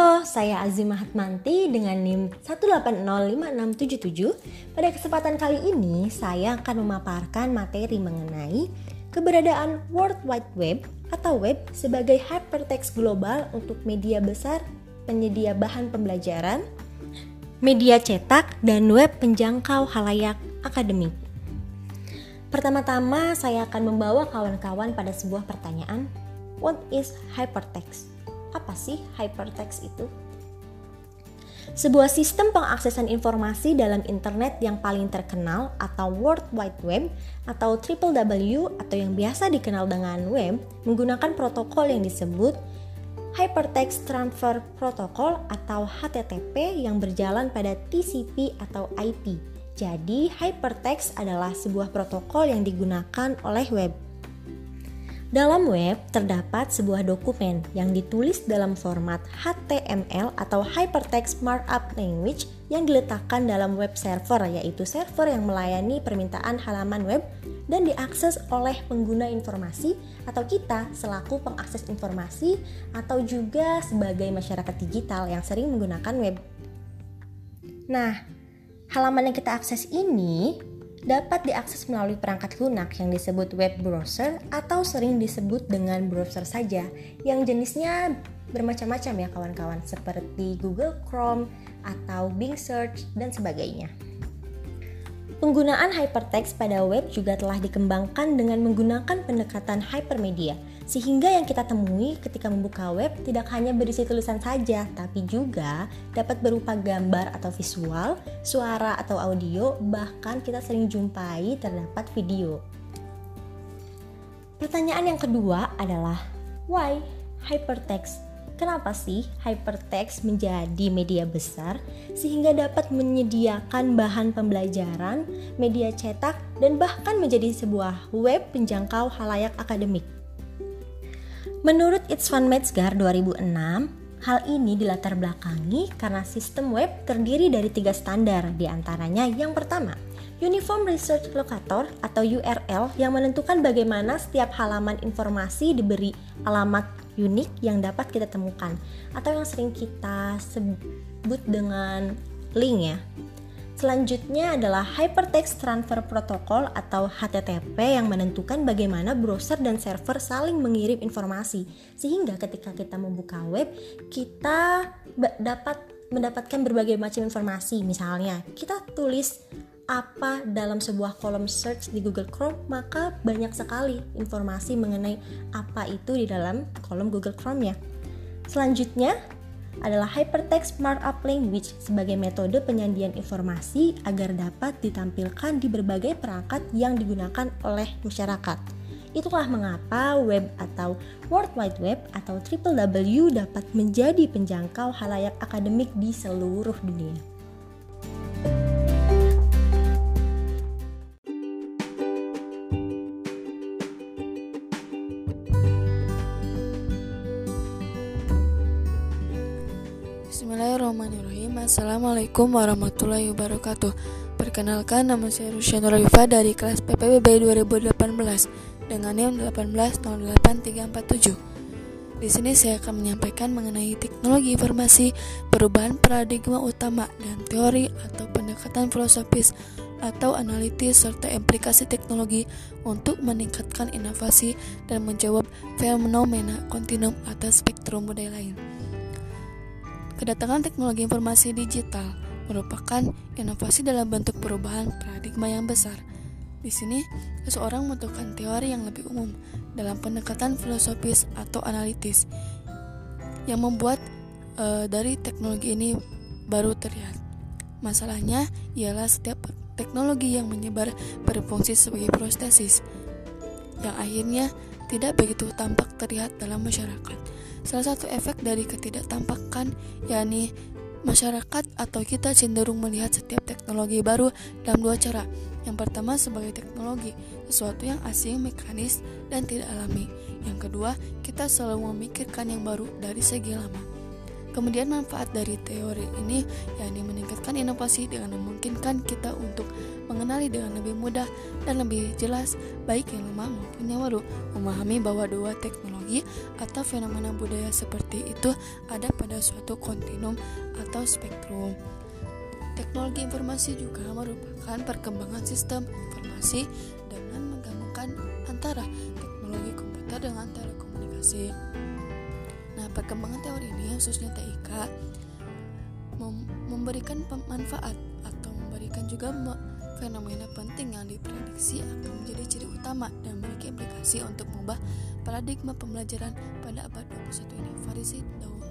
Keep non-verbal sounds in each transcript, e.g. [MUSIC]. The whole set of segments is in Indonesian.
Halo, saya Azim Mahatmanti dengan NIM 1805677. Pada kesempatan kali ini, saya akan memaparkan materi mengenai keberadaan World Wide Web atau web sebagai hypertext global untuk media besar, penyedia bahan pembelajaran, media cetak, dan web penjangkau halayak akademik. Pertama-tama, saya akan membawa kawan-kawan pada sebuah pertanyaan, what is hypertext? Apa sih hypertext itu? Sebuah sistem pengaksesan informasi dalam internet yang paling terkenal atau World Wide Web atau W atau yang biasa dikenal dengan web menggunakan protokol yang disebut Hypertext Transfer Protocol atau HTTP yang berjalan pada TCP atau IP. Jadi, hypertext adalah sebuah protokol yang digunakan oleh web. Dalam web terdapat sebuah dokumen yang ditulis dalam format HTML atau Hypertext Markup Language yang diletakkan dalam web server yaitu server yang melayani permintaan halaman web dan diakses oleh pengguna informasi atau kita selaku pengakses informasi atau juga sebagai masyarakat digital yang sering menggunakan web. Nah, halaman yang kita akses ini dapat diakses melalui perangkat lunak yang disebut web browser atau sering disebut dengan browser saja yang jenisnya bermacam-macam ya kawan-kawan seperti Google Chrome atau Bing Search dan sebagainya. Penggunaan hypertext pada web juga telah dikembangkan dengan menggunakan pendekatan hypermedia, sehingga yang kita temui ketika membuka web tidak hanya berisi tulisan saja, tapi juga dapat berupa gambar atau visual, suara atau audio, bahkan kita sering jumpai terdapat video. Pertanyaan yang kedua adalah, why hypertext? Kenapa sih hypertext menjadi media besar sehingga dapat menyediakan bahan pembelajaran, media cetak, dan bahkan menjadi sebuah web penjangkau halayak akademik? Menurut Itzvan Metzger 2006, hal ini dilatar belakangi karena sistem web terdiri dari tiga standar, di antaranya yang pertama, Uniform Research Locator atau URL yang menentukan bagaimana setiap halaman informasi diberi alamat unik yang dapat kita temukan atau yang sering kita sebut dengan link ya. Selanjutnya adalah Hypertext Transfer Protocol atau HTTP yang menentukan bagaimana browser dan server saling mengirim informasi. Sehingga ketika kita membuka web, kita dapat mendapatkan berbagai macam informasi. Misalnya, kita tulis apa dalam sebuah kolom search di Google Chrome, maka banyak sekali informasi mengenai apa itu di dalam kolom Google Chrome ya. Selanjutnya adalah Hypertext Markup Language sebagai metode penyandian informasi agar dapat ditampilkan di berbagai perangkat yang digunakan oleh masyarakat. Itulah mengapa web atau World Wide Web atau W dapat menjadi penjangkau halayak akademik di seluruh dunia. Assalamualaikum warahmatullahi wabarakatuh Perkenalkan nama saya Rusya Nuralifa dari kelas PPBB 2018 dengan NIM 1808347 Di sini saya akan menyampaikan mengenai teknologi informasi, perubahan paradigma utama dan teori atau pendekatan filosofis atau analitis serta implikasi teknologi untuk meningkatkan inovasi dan menjawab fenomena kontinum atas spektrum budaya lain. Kedatangan teknologi informasi digital merupakan inovasi dalam bentuk perubahan paradigma yang besar. Di sini, seseorang membutuhkan teori yang lebih umum dalam pendekatan filosofis atau analitis yang membuat e, dari teknologi ini baru terlihat. Masalahnya ialah setiap teknologi yang menyebar berfungsi sebagai prostesis yang akhirnya tidak begitu tampak terlihat dalam masyarakat. Salah satu efek dari ketidaktampakan yakni masyarakat atau kita cenderung melihat setiap teknologi baru dalam dua cara. Yang pertama sebagai teknologi, sesuatu yang asing, mekanis, dan tidak alami. Yang kedua, kita selalu memikirkan yang baru dari segi lama. Kemudian manfaat dari teori ini yakni meningkatkan inovasi dengan memungkinkan kita untuk mengenali dengan lebih mudah dan lebih jelas baik yang lama maupun yang baru, memahami bahwa dua teknologi atau fenomena budaya seperti itu ada pada suatu kontinum atau spektrum. Teknologi informasi juga merupakan perkembangan sistem informasi dengan menggabungkan antara teknologi komputer dengan telekomunikasi. Nah, perkembangan teori ini khususnya TIK mem memberikan manfaat atau memberikan juga fenomena penting yang diprediksi akan menjadi ciri utama dan memiliki implikasi untuk mengubah paradigma pembelajaran pada abad 21 ini. Farisi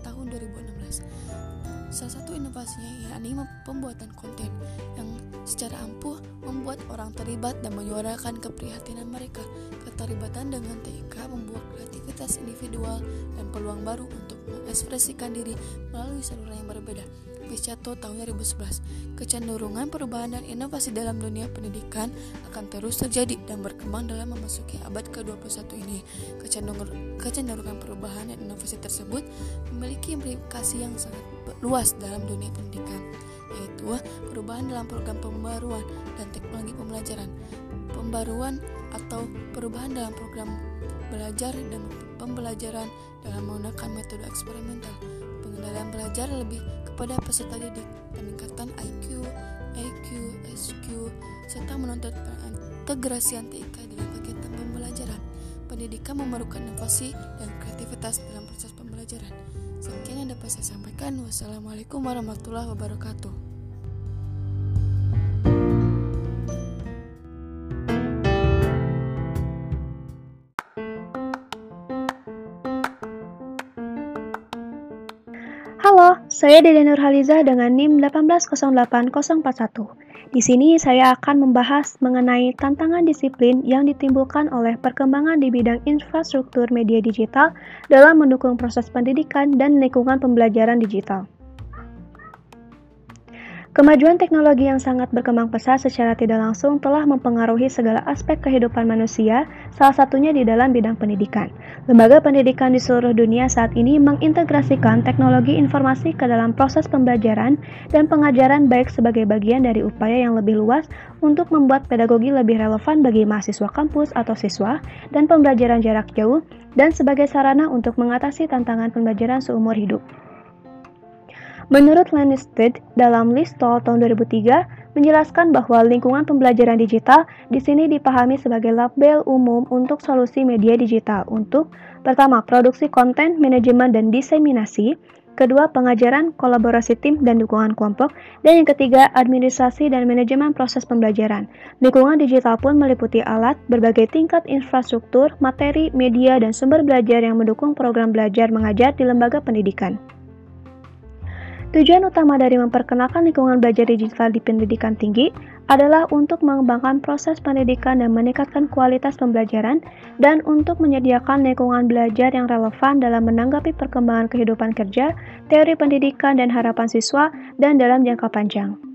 tahun 2016. Salah satu inovasinya yakni pembuatan konten yang secara ampuh membuat orang terlibat dan menyuarakan keprihatinan mereka. Keterlibatan dengan TIK membuat kreativitas individual dan peluang baru untuk mengekspresikan diri melalui saluran yang berbeda. Picato tahun 2011. Kecenderungan perubahan dan inovasi dalam dunia pendidikan akan terus terjadi dan berkembang dalam memasuki abad ke-21 ini. Kecenderungan perubahan dan inovasi tersebut memiliki implikasi yang sangat luas dalam dunia pendidikan, yaitu perubahan dalam program pembaruan dan teknologi pembelajaran, pembaruan atau perubahan dalam program belajar dan pembelajaran dalam menggunakan metode eksperimental, pengendalian belajar lebih kepada peserta didik, peningkatan IQ, EQ, SQ, serta menuntut integrasi TIK dalam kegiatan pembelajaran. Pendidikan memerlukan inovasi dan kreativitas dalam proses pembelajaran. Sekian yang dapat saya sampaikan. Wassalamualaikum warahmatullahi wabarakatuh. Halo, saya Dede Nurhaliza dengan NIM 1808041. Di sini saya akan membahas mengenai tantangan disiplin yang ditimbulkan oleh perkembangan di bidang infrastruktur media digital dalam mendukung proses pendidikan dan lingkungan pembelajaran digital. Kemajuan teknologi yang sangat berkembang pesat secara tidak langsung telah mempengaruhi segala aspek kehidupan manusia, salah satunya di dalam bidang pendidikan. Lembaga pendidikan di seluruh dunia saat ini mengintegrasikan teknologi informasi ke dalam proses pembelajaran dan pengajaran baik sebagai bagian dari upaya yang lebih luas untuk membuat pedagogi lebih relevan bagi mahasiswa kampus atau siswa dan pembelajaran jarak jauh dan sebagai sarana untuk mengatasi tantangan pembelajaran seumur hidup. Menurut Lannisted, dalam list tol tahun 2003, menjelaskan bahwa lingkungan pembelajaran digital di sini dipahami sebagai label umum untuk solusi media digital untuk pertama, produksi konten, manajemen, dan diseminasi, kedua, pengajaran, kolaborasi tim, dan dukungan kelompok, dan yang ketiga, administrasi dan manajemen proses pembelajaran. Lingkungan digital pun meliputi alat, berbagai tingkat infrastruktur, materi, media, dan sumber belajar yang mendukung program belajar mengajar di lembaga pendidikan. Tujuan utama dari memperkenalkan lingkungan belajar digital di pendidikan tinggi adalah untuk mengembangkan proses pendidikan dan meningkatkan kualitas pembelajaran dan untuk menyediakan lingkungan belajar yang relevan dalam menanggapi perkembangan kehidupan kerja, teori pendidikan dan harapan siswa, dan dalam jangka panjang.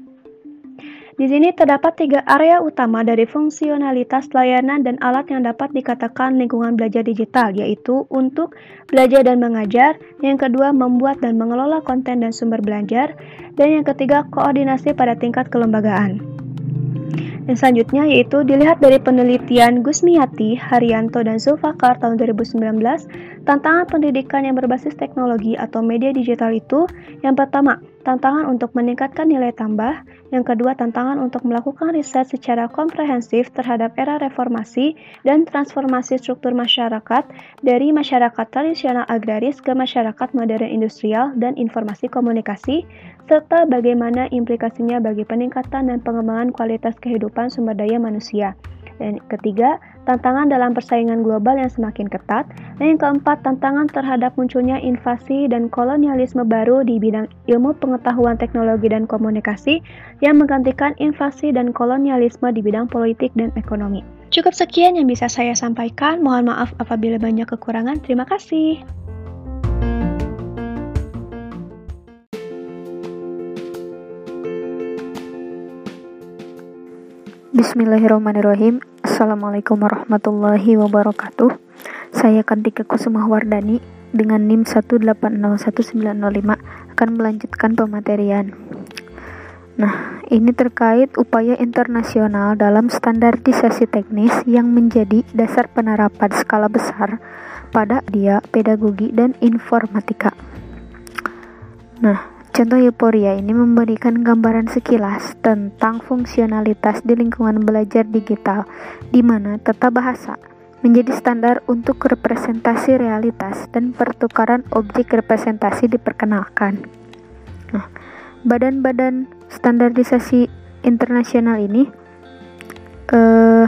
Di sini terdapat tiga area utama dari fungsionalitas layanan dan alat yang dapat dikatakan lingkungan belajar digital, yaitu untuk belajar dan mengajar, yang kedua membuat dan mengelola konten dan sumber belajar, dan yang ketiga koordinasi pada tingkat kelembagaan. Dan selanjutnya yaitu dilihat dari penelitian Gusmiati, Haryanto, dan Zulfakar tahun 2019, tantangan pendidikan yang berbasis teknologi atau media digital itu yang pertama, tantangan untuk meningkatkan nilai tambah, yang kedua tantangan untuk melakukan riset secara komprehensif terhadap era reformasi dan transformasi struktur masyarakat dari masyarakat tradisional agraris ke masyarakat modern industrial dan informasi komunikasi, serta bagaimana implikasinya bagi peningkatan dan pengembangan kualitas kehidupan sumber daya manusia. Dan ketiga, tantangan dalam persaingan global yang semakin ketat. Dan yang keempat, tantangan terhadap munculnya invasi dan kolonialisme baru di bidang ilmu pengetahuan teknologi dan komunikasi yang menggantikan invasi dan kolonialisme di bidang politik dan ekonomi. Cukup sekian yang bisa saya sampaikan. Mohon maaf apabila banyak kekurangan. Terima kasih. Bismillahirrahmanirrahim Assalamualaikum warahmatullahi wabarakatuh Saya Kantika Kusuma Wardani dengan NIM 1801905 akan melanjutkan pematerian. Nah, ini terkait upaya internasional dalam standarisasi teknis yang menjadi dasar penerapan skala besar pada dia pedagogi dan informatika. Nah, contoh euforia ini memberikan gambaran sekilas tentang fungsionalitas di lingkungan belajar digital di mana tata bahasa menjadi standar untuk representasi realitas dan pertukaran objek representasi diperkenalkan. Nah, badan-badan standarisasi internasional ini uh,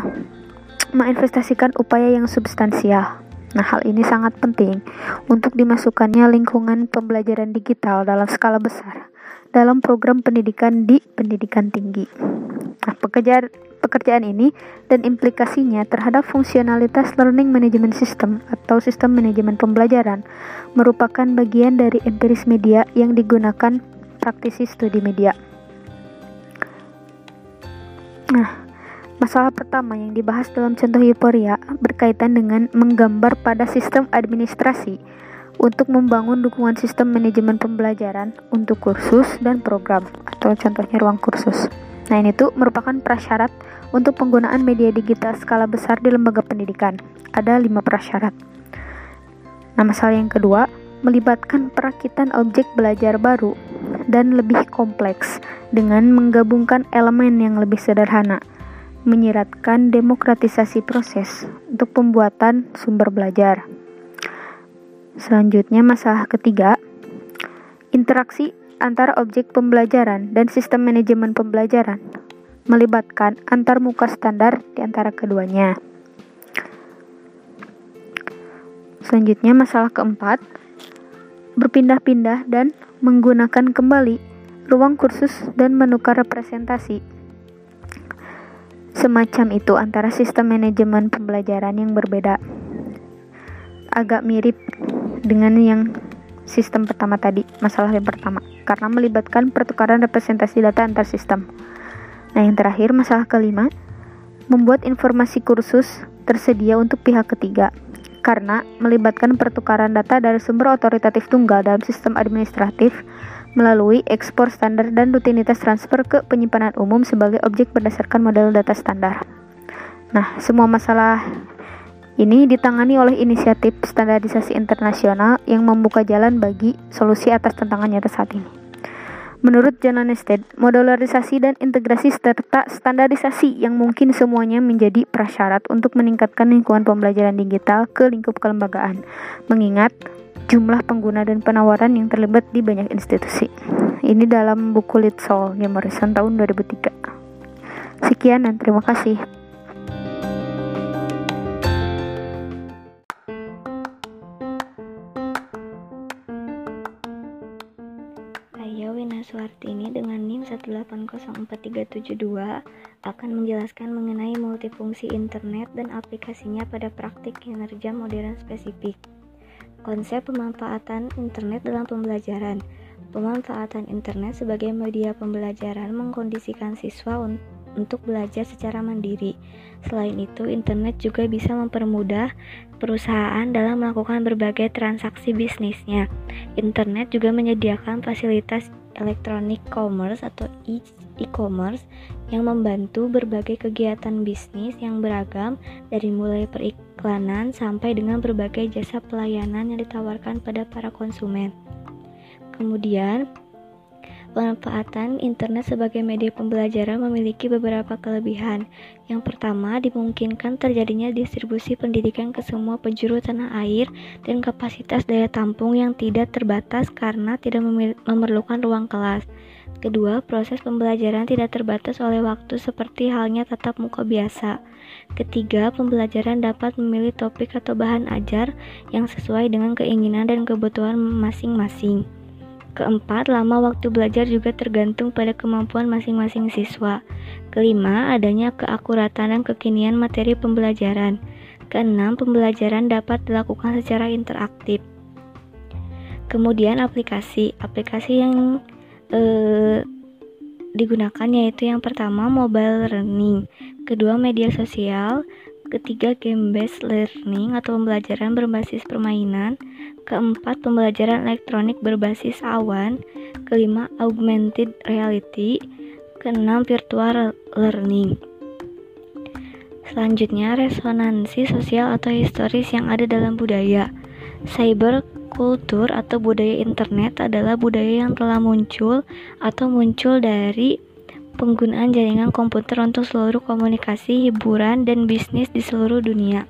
[TSK] menginvestasikan upaya yang substansial. Nah, hal ini sangat penting untuk dimasukkannya lingkungan pembelajaran digital dalam skala besar dalam program pendidikan di pendidikan tinggi. Nah, pekerjaan pekerjaan ini dan implikasinya terhadap fungsionalitas learning management system atau sistem manajemen pembelajaran merupakan bagian dari empiris media yang digunakan praktisi studi media. Nah, masalah pertama yang dibahas dalam contoh euforia berkaitan dengan menggambar pada sistem administrasi untuk membangun dukungan sistem manajemen pembelajaran untuk kursus dan program atau contohnya ruang kursus. Nah, ini tuh merupakan prasyarat untuk penggunaan media digital skala besar di lembaga pendidikan. Ada lima prasyarat. Nah, masalah yang kedua, melibatkan perakitan objek belajar baru dan lebih kompleks dengan menggabungkan elemen yang lebih sederhana, menyiratkan demokratisasi proses untuk pembuatan sumber belajar. Selanjutnya, masalah ketiga, interaksi antara objek pembelajaran dan sistem manajemen pembelajaran, melibatkan antar muka standar di antara keduanya. Selanjutnya, masalah keempat, berpindah-pindah dan menggunakan kembali ruang kursus dan menukar representasi. Semacam itu antara sistem manajemen pembelajaran yang berbeda. Agak mirip dengan yang sistem pertama tadi, masalah yang pertama, karena melibatkan pertukaran representasi data antar sistem. Nah, yang terakhir, masalah kelima, membuat informasi kursus tersedia untuk pihak ketiga karena melibatkan pertukaran data dari sumber otoritatif tunggal dalam sistem administratif melalui ekspor standar dan rutinitas transfer ke penyimpanan umum sebagai objek berdasarkan model data standar. Nah, semua masalah ini ditangani oleh inisiatif standarisasi internasional yang membuka jalan bagi solusi atas tantangan nyata saat ini. Menurut John Nested, modularisasi dan integrasi serta standarisasi yang mungkin semuanya menjadi prasyarat untuk meningkatkan lingkungan pembelajaran digital ke lingkup kelembagaan, mengingat jumlah pengguna dan penawaran yang terlibat di banyak institusi. Ini dalam buku Litsol, Morrison tahun 2003. Sekian dan terima kasih. Suhartini dengan NIM 1804372 akan menjelaskan mengenai multifungsi internet dan aplikasinya pada praktik kinerja modern spesifik. Konsep pemanfaatan internet dalam pembelajaran. Pemanfaatan internet sebagai media pembelajaran mengkondisikan siswa untuk untuk belajar secara mandiri. Selain itu, internet juga bisa mempermudah perusahaan dalam melakukan berbagai transaksi bisnisnya. Internet juga menyediakan fasilitas electronic commerce atau e- e-commerce yang membantu berbagai kegiatan bisnis yang beragam dari mulai periklanan sampai dengan berbagai jasa pelayanan yang ditawarkan pada para konsumen. Kemudian, Pemanfaatan internet sebagai media pembelajaran memiliki beberapa kelebihan. Yang pertama, dimungkinkan terjadinya distribusi pendidikan ke semua penjuru tanah air dan kapasitas daya tampung yang tidak terbatas karena tidak memerlukan ruang kelas. Kedua, proses pembelajaran tidak terbatas oleh waktu seperti halnya tatap muka biasa. Ketiga, pembelajaran dapat memilih topik atau bahan ajar yang sesuai dengan keinginan dan kebutuhan masing-masing. Keempat, lama waktu belajar juga tergantung pada kemampuan masing-masing siswa. Kelima, adanya keakuratan dan kekinian materi pembelajaran. Keenam, pembelajaran dapat dilakukan secara interaktif. Kemudian aplikasi, aplikasi yang eh, digunakan yaitu yang pertama mobile learning, kedua media sosial, Ketiga, game-based learning atau pembelajaran berbasis permainan. Keempat, pembelajaran elektronik berbasis awan. Kelima, augmented reality. Keenam, virtual learning. Selanjutnya, resonansi sosial atau historis yang ada dalam budaya. Cyber kultur atau budaya internet adalah budaya yang telah muncul atau muncul dari penggunaan jaringan komputer untuk seluruh komunikasi, hiburan, dan bisnis di seluruh dunia.